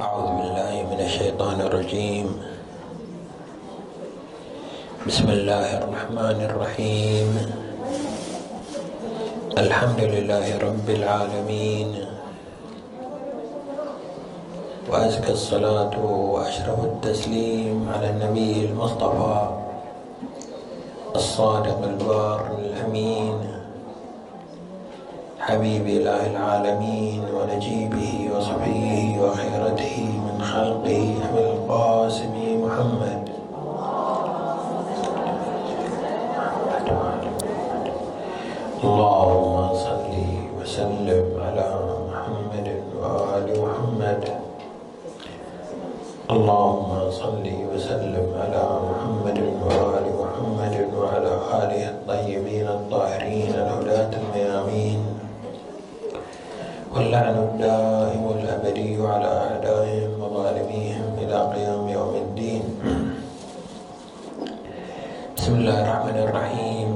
أعوذ بالله من الشيطان الرجيم. بسم الله الرحمن الرحيم. الحمد لله رب العالمين. وأزكى الصلاة وأشرف التسليم على النبي المصطفى الصادق البار الأمين. حبيب إله العالمين ونجيبه وصفيه وخيرته من خلقه أبي القاسم محمد. اللهم صل وسلم على محمد وآل محمد. اللهم صل وسلم على محمد وآل محمد وعلى آله واللعن الدائم الأبدي على أعدائهم وظالميهم إلى قيام يوم الدين. بسم الله الرحمن الرحيم.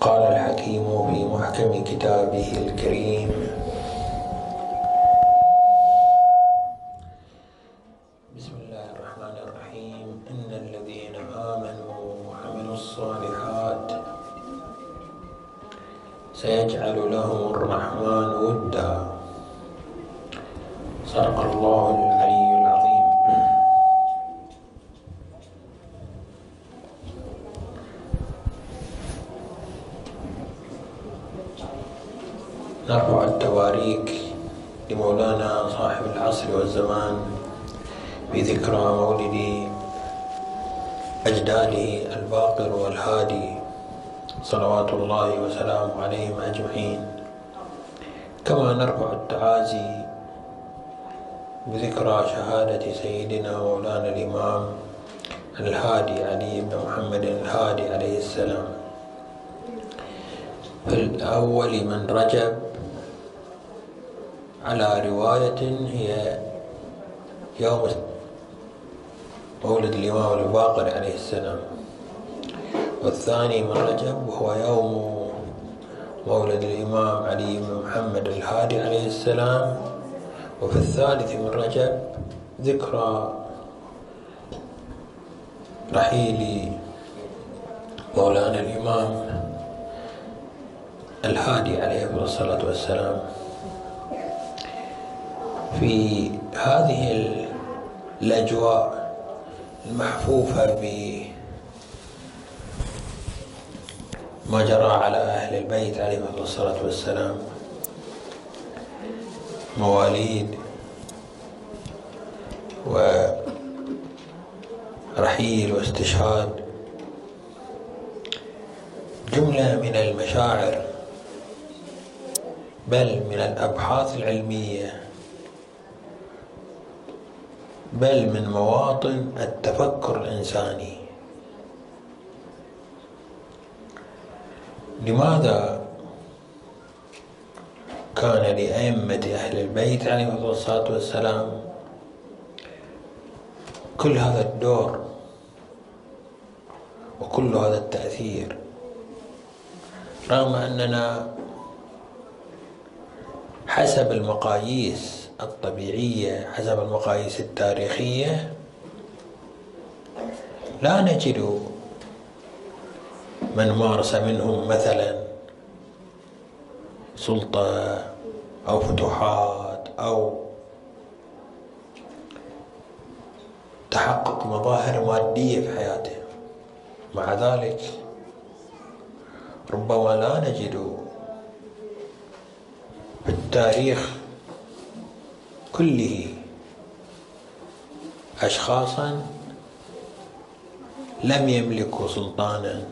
قال الحكيم في محكم كتابه الكريم. بسم الله الرحمن الرحيم. إن الذين آمنوا وعملوا الصالحات سيجعل لهم الرحمن ودا. صدق الله العلي العظيم. نرفع التواريك لمولانا صاحب العصر والزمان في ذكرى مولد أجداده الباقر والهادي. صلوات الله وسلامه عليهم أجمعين. كما نرفع التعازي بذكرى شهادة سيدنا مولانا الإمام الهادي علي بن محمد الهادي عليه السلام. في الأول من رجب على رواية هي يوم مولد الإمام الباقر عليه السلام. والثاني من رجب وهو يوم مولد الإمام علي بن محمد الهادي عليه السلام. وفي الثالث من رجب ذكرى رحيل مولانا الإمام الهادي عليه الصلاة والسلام. في هذه الأجواء المحفوفة بما جرى على أهل البيت عليهم الصلاة والسلام. مواليد ورحيل واستشهاد. جملة من المشاعر بل من الأبحاث العلمية بل من مواطن التفكر الإنساني. لماذا كان لأئمة أهل البيت عليهم الصلاة والسلام كل هذا الدور وكل هذا التأثير؟ رغم أننا حسب المقاييس الطبيعية حسب المقاييس التاريخية لا نجد من مارس منهم مثلا سلطة أو فتوحات أو تحقق مظاهر مادية في حياته. مع ذلك ربما لا نجد في التاريخ كله أشخاصا لم يملكوا سلطانا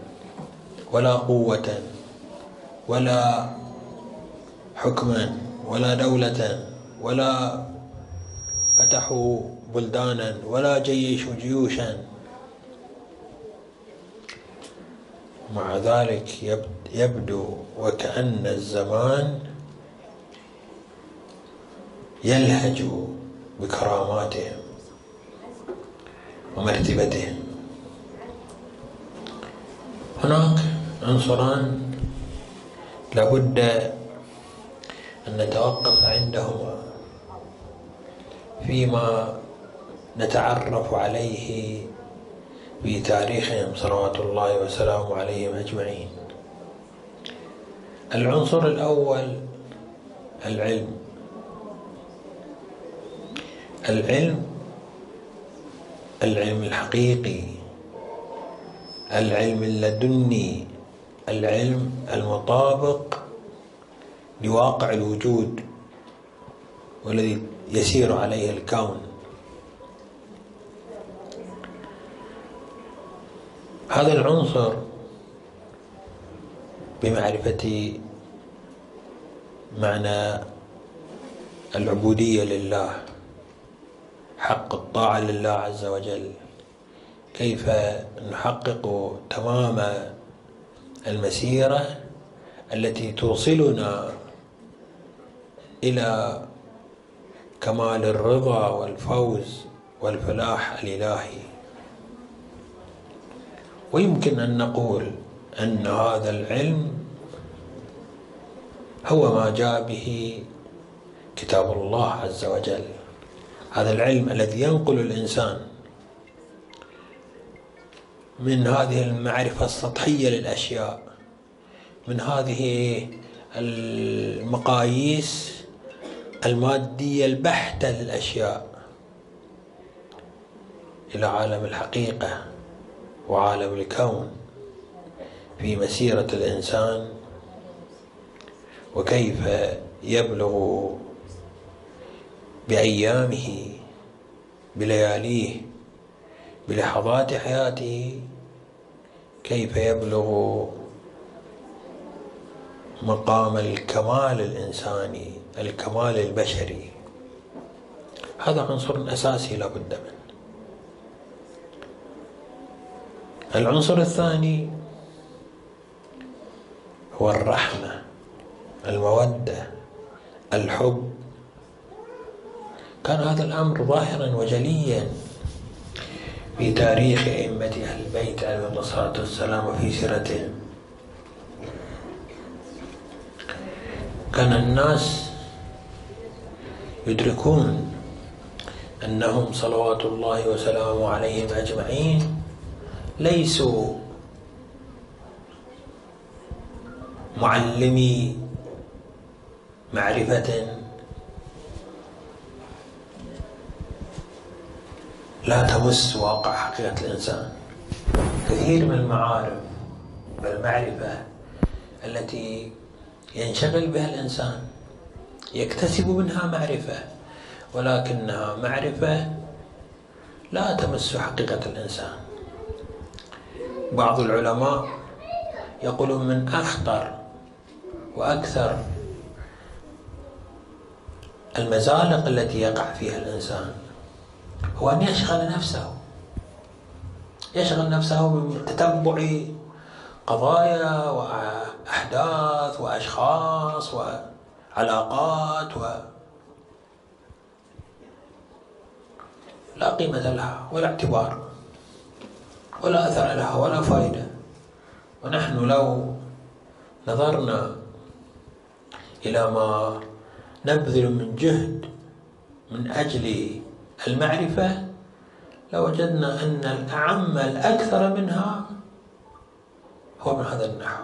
ولا قوة ولا حكما ولا دولة ولا فتحوا بلدانا ولا جيشوا جيوشا. مع ذلك يبدو وكأن الزمان يلهج بكراماتهم ومرتبتهم. هناك عنصران لابد أن نتوقف عندهما فيما نتعرف عليه في تاريخهم صلوات الله وسلامه عليهم أجمعين. العنصر الأول العلم. العلم العلم الحقيقي. العلم اللدني. العلم المطابق لواقع الوجود والذي يسير عليه الكون. هذا العنصر بمعرفة معنى العبودية لله حق الطاعة لله عز وجل. كيف نحقق تمام المسيرة التي توصلنا إلى كمال الرضا والفوز والفلاح الإلهي. ويمكن أن نقول أن هذا العلم هو ما جاء به كتاب الله عز وجل. هذا العلم الذي ينقل الإنسان من هذه المعرفة السطحية للأشياء من هذه المقاييس المادية البحتة للأشياء إلى عالم الحقيقة وعالم الكون في مسيرة الإنسان وكيف يبلغ بأيامه بلياليه بلحظات حياته كيف يبلغ مقام الكمال الإنساني الكمال البشري. هذا عنصر أساسي لابد منه. العنصر الثاني هو الرحمة المودة الحب. كان هذا الأمر ظاهرا وجليا. في تاريخ أئمة أهل البيت عليهم الصلاة والسلام وفي سيرتهم كان الناس يدركون أنهم صلوات الله وسلامه عليهم أجمعين ليسوا معلمي معرفة لا تمس واقع حقيقة الإنسان. كثير من المعارف والمعرفة التي ينشغل بها الإنسان يكتسب منها معرفة ولكنها معرفة لا تمس حقيقة الإنسان. بعض العلماء يقولون من أخطر وأكثر المزالق التي يقع فيها الإنسان هو أن يشغل نفسه. يشغل نفسه بتتبع قضايا وأحداث وأشخاص وعلاقات و لا قيمة لها ولا اعتبار ولا أثر لها ولا فائدة. ونحن لو نظرنا إلى ما نبذل من جهد من أجل المعرفة لوجدنا أن الأعم الأكثر منها هو من هذا النحو.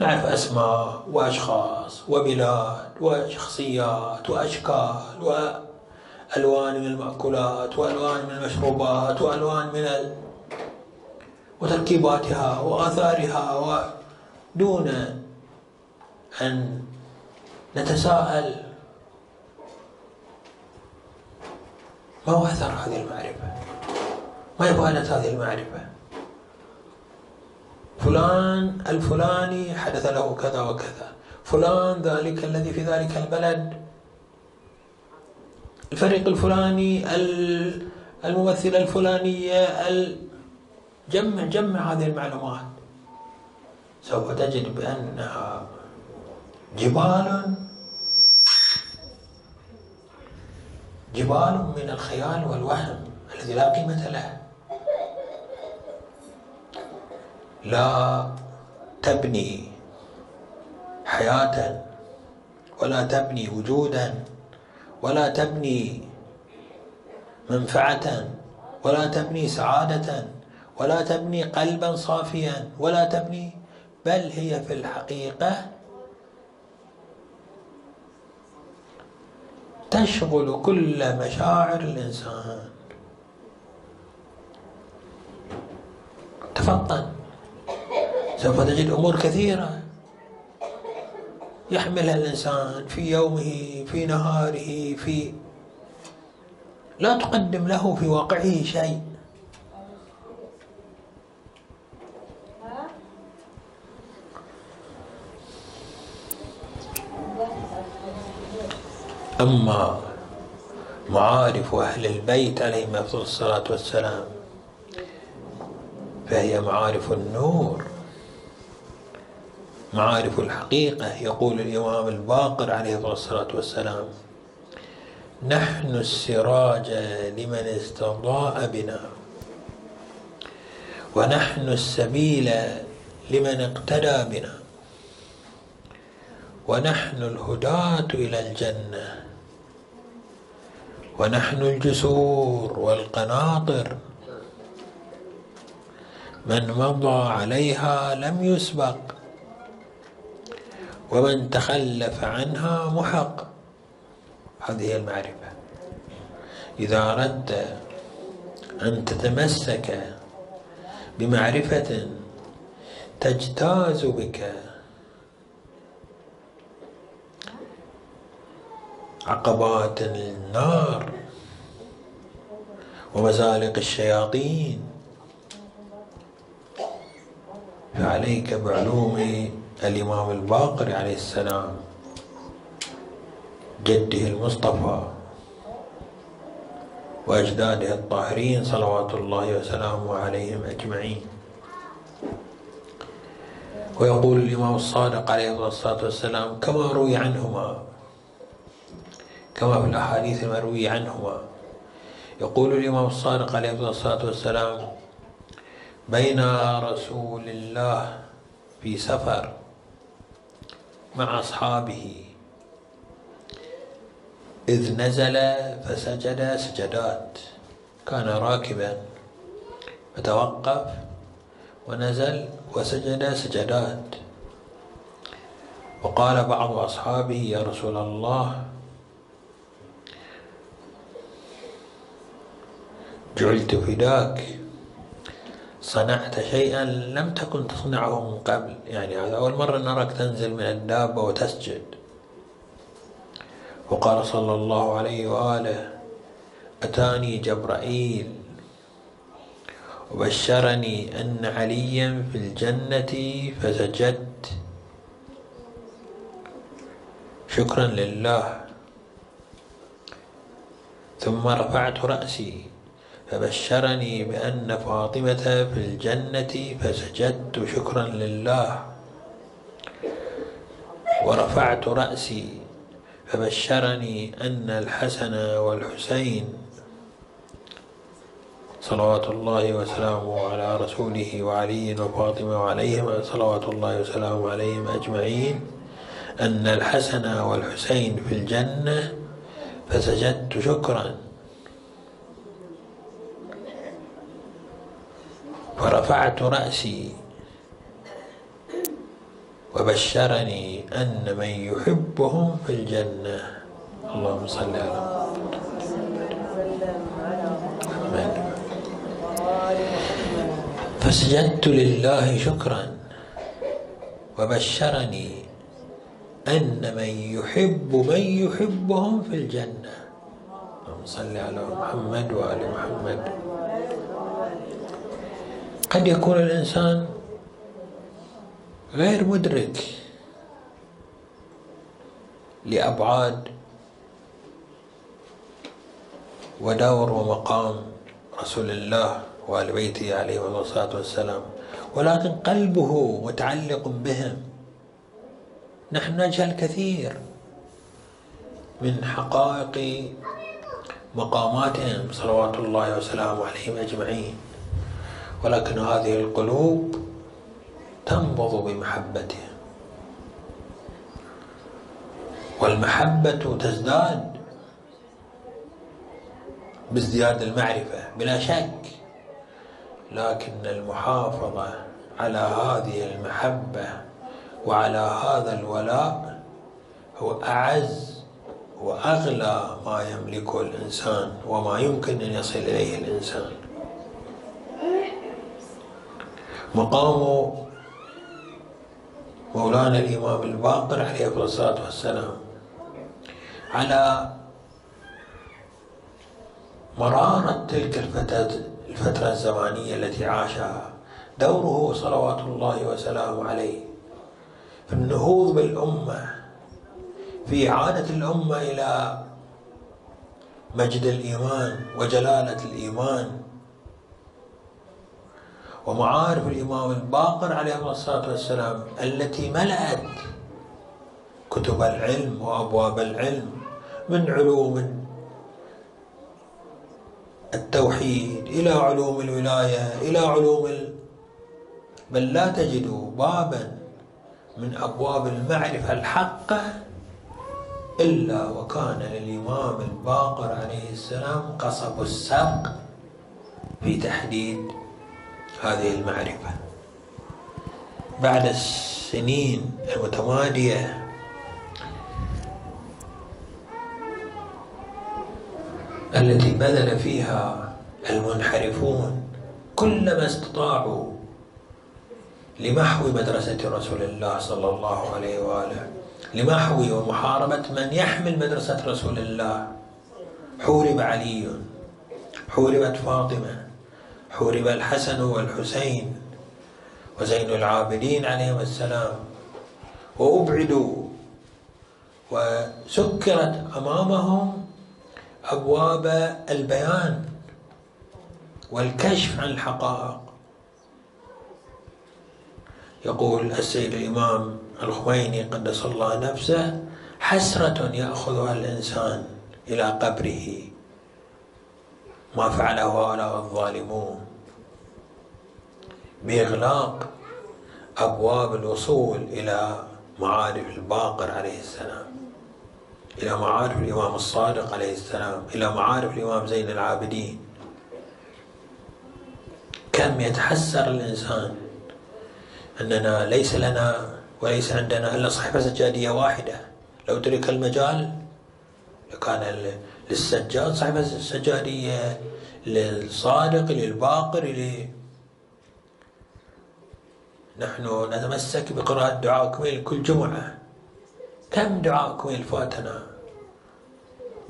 نعرف أسماء وأشخاص وبلاد وشخصيات وأشكال وألوان من المأكولات وألوان من المشروبات وألوان من ال... وتركيباتها وآثارها ودون أن نتساءل ما هو أثر هذه المعرفة؟ ما هي فائدة هذه المعرفة؟ فلان الفلاني حدث له كذا وكذا. فلان ذلك الذي في ذلك البلد. الفريق الفلاني الممثلة الفلانية جمع جمع هذه المعلومات. سوف تجد بأنها جبال جبال من الخيال والوهم الذي لا قيمة له. لا تبني حياة ولا تبني وجودا ولا تبني منفعة ولا تبني سعادة ولا تبني قلبا صافيا ولا تبني بل هي في الحقيقة تشغل كل مشاعر الإنسان. تفطن سوف تجد أمور كثيرة يحملها الإنسان في يومه في نهاره في لا تقدم له في واقعه شيء. أما معارف أهل البيت عليهم أفضل الصلاة والسلام فهي معارف النور معارف الحقيقة يقول الإمام الباقر عليه الصلاة والسلام. نحن السراج لمن استضاء بنا ونحن السبيل لمن اقتدى بنا ونحن الهداة إلى الجنة. ونحن الجسور والقناطر. من مضى عليها لم يسبق ومن تخلف عنها محق. هذه المعرفة. إذا أردت أن تتمسك بمعرفة تجتاز بك عقبات النار. ومزالق الشياطين. فعليك بعلوم الإمام الباقر عليه السلام. جده المصطفى. وأجداده الطاهرين صلوات الله وسلامه عليهم أجمعين. ويقول الإمام الصادق عليه الصلاة والسلام كما روي عنهما كما في الأحاديث المروية عنهما. يقول الإمام الصادق عليه الصلاة والسلام بين رسول الله في سفر مع أصحابه إذ نزل فسجد سجدات. كان راكبا فتوقف ونزل وسجد سجدات. وقال بعض أصحابه يا رسول الله جعلت فداك صنعت شيئا لم تكن تصنعه من قبل. يعني هذا أول مرة نراك تنزل من الدابة وتسجد. وقال صلى الله عليه وآله أتاني جبرائيل وبشرني أن عليا في الجنة فسجدت. شكرا لله. ثم رفعت رأسي. فبشرني بأن فاطمة في الجنة فسجدت شكرا لله. ورفعت رأسي فبشرني أن الحسن والحسين صلوات الله وسلامه على رسوله وعلي وفاطمة وعليهم صلوات الله وسلامه عليهم أجمعين. أن الحسن والحسين في الجنة فسجدت شكرا. فرفعت رأسي وبشرني أن من يحبهم في الجنة. اللهم صل على محمد. فسجدت لله شكرا وبشرني أن من يحب من يحبهم في الجنة. اللهم صل على محمد وآل محمد. قد يكون الإنسان غير مدرك لأبعاد ودور ومقام رسول الله وآل بيته عليه الصلاة والسلام ولكن قلبه متعلق بهم. نحن نجهل كثير من حقائق مقاماتهم صلوات الله وسلامه عليهم أجمعين. ولكن هذه القلوب تنبض بمحبته. والمحبة تزداد بازدياد المعرفة بلا شك. لكن المحافظة على هذه المحبة وعلى هذا الولاء هو أعز وأغلى ما يملكه الإنسان وما يمكن أن يصل إليه الإنسان. مقام مولانا الإمام الباقر عليه الصلاة والسلام على مرارة تلك الفترة الزمانية التي عاشها دوره صلوات الله وسلامه عليه. في النهوض بالأمة في إعادة الأمة إلى مجد الإيمان وجلالة الإيمان ومعارف الإمام الباقر عليه الصلاة والسلام التي ملأت كتب العلم وأبواب العلم من علوم التوحيد إلى علوم الولاية إلى علوم ال... بل لا تجد بابا من أبواب المعرفة الحقة إلا وكان للإمام الباقر عليه السلام قصب السبق في تحديد هذه المعرفة. بعد السنين المتمادية التي بذل فيها المنحرفون كل ما استطاعوا لمحو مدرسة رسول الله صلى الله عليه وآله لمحو ومحاربة من يحمل مدرسة رسول الله. حورب علي حوربت فاطمة. حورب الحسن والحسين وزين العابدين عليهم السلام وأبعدوا وسكرت أمامهم أبواب البيان والكشف عن الحقائق. يقول السيد الإمام الخميني قدس الله نفسه حسرة يأخذها الإنسان إلى قبره. ما فعله هؤلاء الظالمون. بإغلاق أبواب الوصول إلى معارف الباقر عليه السلام إلى معارف الإمام الصادق عليه السلام إلى معارف الإمام زين العابدين. كم يتحسر الإنسان أننا ليس لنا وليس عندنا إلا صحيفة سجادية واحدة. لو ترك المجال لكان للسجاد صحيفة سجادية للصادق للباقر نحن نتمسك بقراءة دعاء كميل كل جمعة. كم دعاء كميل فاتنا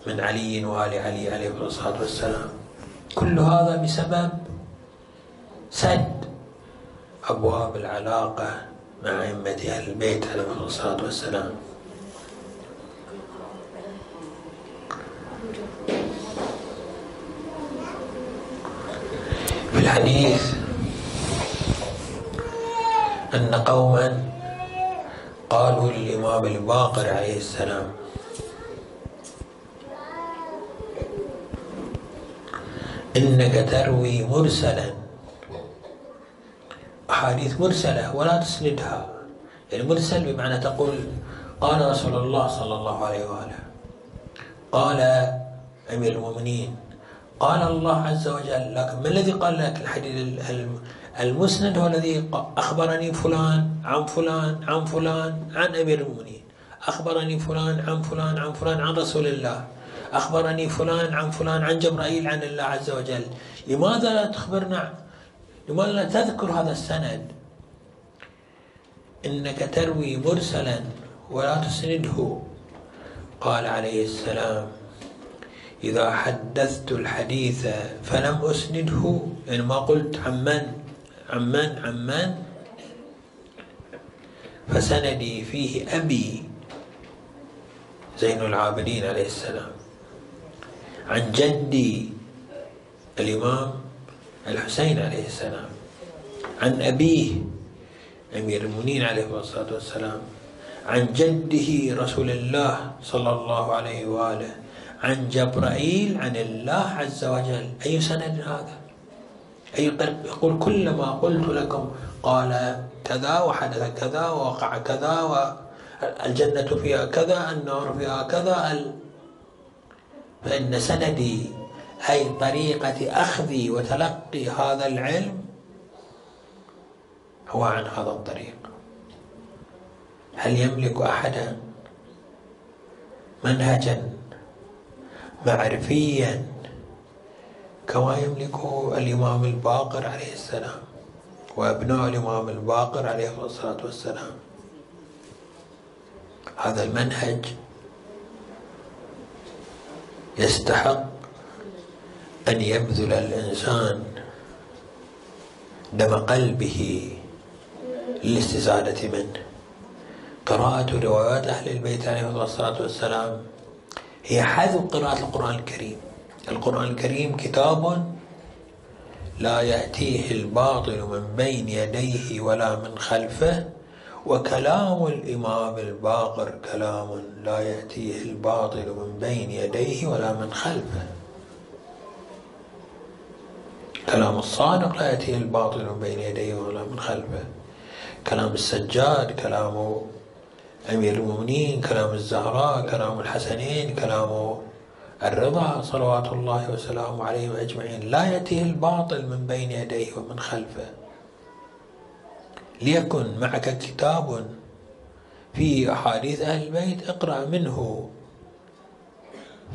من علي وآل علي عليه الصلاة والسلام. كل هذا بسبب سد أبواب العلاقة مع أئمة أهل البيت عليهم الصلاة والسلام. في الحديث أن قوما قالوا للإمام الباقر عليه السلام إنك تروي مرسلا أحاديث مرسلة ولا تسندها. يعني مرسل بمعنى تقول قال رسول الله صلى الله عليه وآله قال أمير المؤمنين قال الله عز وجل لكن ما الذي قال لك الحديث المسند هو الذي أخبرني فلان عن فلان عن فلان عن أمير المؤمنين. أخبرني فلان عن فلان عن فلان عن رسول الله. أخبرني فلان عن فلان عن جبرائيل عن الله عز وجل. لماذا لا تخبرنا لماذا لا تذكر هذا السند؟ إنك تروي مرسلا ولا تسنده. قال عليه السلام إذا حدثت الحديث فلم أسنده. يعني ما قلت عمن عمن عمن فسندي فيه أبي زين العابدين عليه السلام. عن جدي الإمام الحسين عليه السلام. عن أبيه أمير المؤمنين عليه الصلاة والسلام. عن جده رسول الله صلى الله عليه وآله. عن جبرائيل عن الله عز وجل. أي سند هذا؟ أي يقول كل ما قلت لكم قال كذا وحدث كذا ووقع كذا والجنة فيها كذا النار فيها كذا فإن سندي أي طريقة أخذ وتلقي هذا العلم هو عن هذا الطريق. هل يملك أحدا منهجا معرفيا كما يملك الإمام الباقر عليه السلام وأبناء الإمام الباقر عليه الصلاة والسلام. هذا المنهج يستحق أن يبذل الإنسان دم قلبه للاستزادة منه. قراءة روايات أهل البيت عليهم الصلاة والسلام هي حذو قراءة القرآن الكريم. القرآن الكريم كتاب لا يأتيه الباطل من بين يديه ولا من خلفه وكلام الإمام الباقر كلام لا يأتيه الباطل من بين يديه ولا من خلفه. كلام الصادق لا يأتيه الباطل من بين يديه ولا من خلفه. كلام السجاد كلام أمير المؤمنين كلام الزهراء كلام الحسنين كلام الرضا صلوات الله وسلامه عليهم أجمعين لا يأتيه الباطل من بين يديه ومن خلفه. ليكن معك كتاب فيه أحاديث أهل البيت اقرأ منه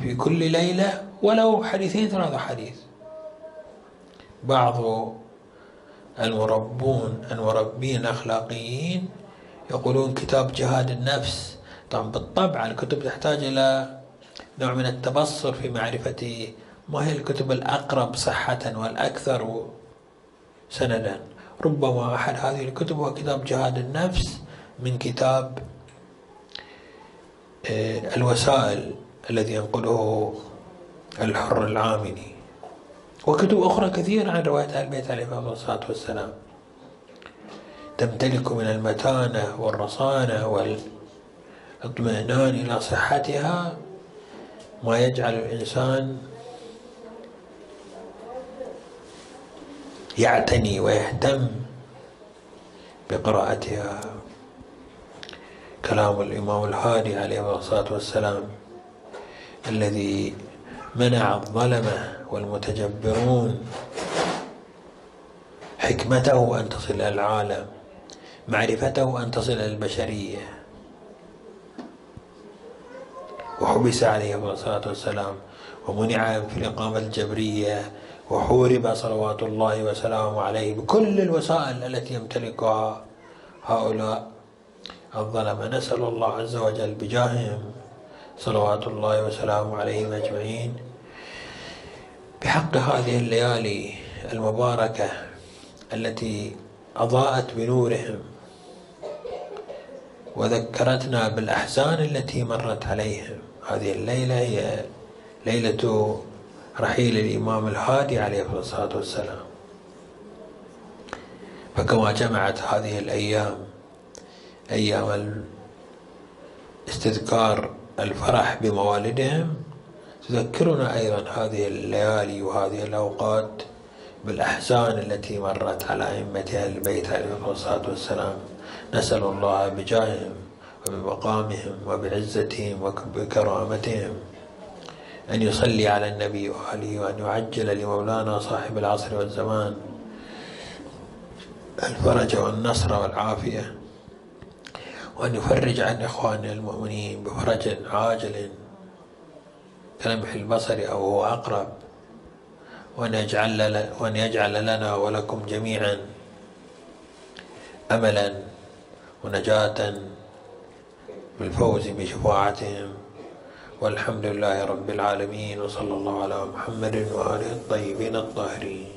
في كل ليلة ولو حديثين ثلاثة حديث. بعض المربون المربين الأخلاقيين يقولون كتاب جهاد النفس. طبعا بالطبع الكتب تحتاج إلى نوع من التبصر في معرفة ما هي الكتب الأقرب صحة والأكثر سندا. ربما أحد هذه الكتب هو كتاب جهاد النفس من كتاب آه، الوسائل الذي ينقله الحر العاملي وكتب أخرى كثيرة عن رواية أهل البيت عليهم الصلاة والسلام. تمتلك من المتانة والرصانة والإطمئنان إلى صحتها. ما يجعل الإنسان يعتني ويهتم بقراءتها. كلام الإمام الهادي عليه الصلاة والسلام الذي منع الظلمة والمتجبرون حكمته أن تصل العالم معرفته أن تصل البشرية. وحبس عليه الصلاة والسلام ومنع في الإقامة الجبرية وحورب صلوات الله وسلامه عليه بكل الوسائل التي يمتلكها هؤلاء الظلمة نسأل الله عز وجل بجاههم صلوات الله وسلامه عليهم أجمعين. بحق هذه الليالي المباركة التي أضاءت بنورهم وذكرتنا بالأحزان التي مرت عليهم. هذه الليلة هي ليلة رحيل الإمام الهادي عليه الصلاة والسلام. فكما جمعت هذه الأيام أيام استذكار الفرح بموالدهم تذكرنا أيضا هذه الليالي وهذه الأوقات بالأحزان التي مرت على أئمة البيت عليهم الصلاة والسلام. نسأل الله بجاههم وبمقامهم وبعزتهم وبكرامتهم أن يصلي على النبي وآله وأن يعجل لمولانا صاحب العصر والزمان الفرج والنصر والعافية وأن يفرج عن إخواننا المؤمنين بفرج عاجل كلمح البصر أو هو أقرب وأن يجعل, وأن يجعل لنا ولكم جميعا أملا ونجاة بالفوز بشفاعتهم. والحمد لله رب العالمين وصلى الله على محمد وآله الطيبين الطاهرين.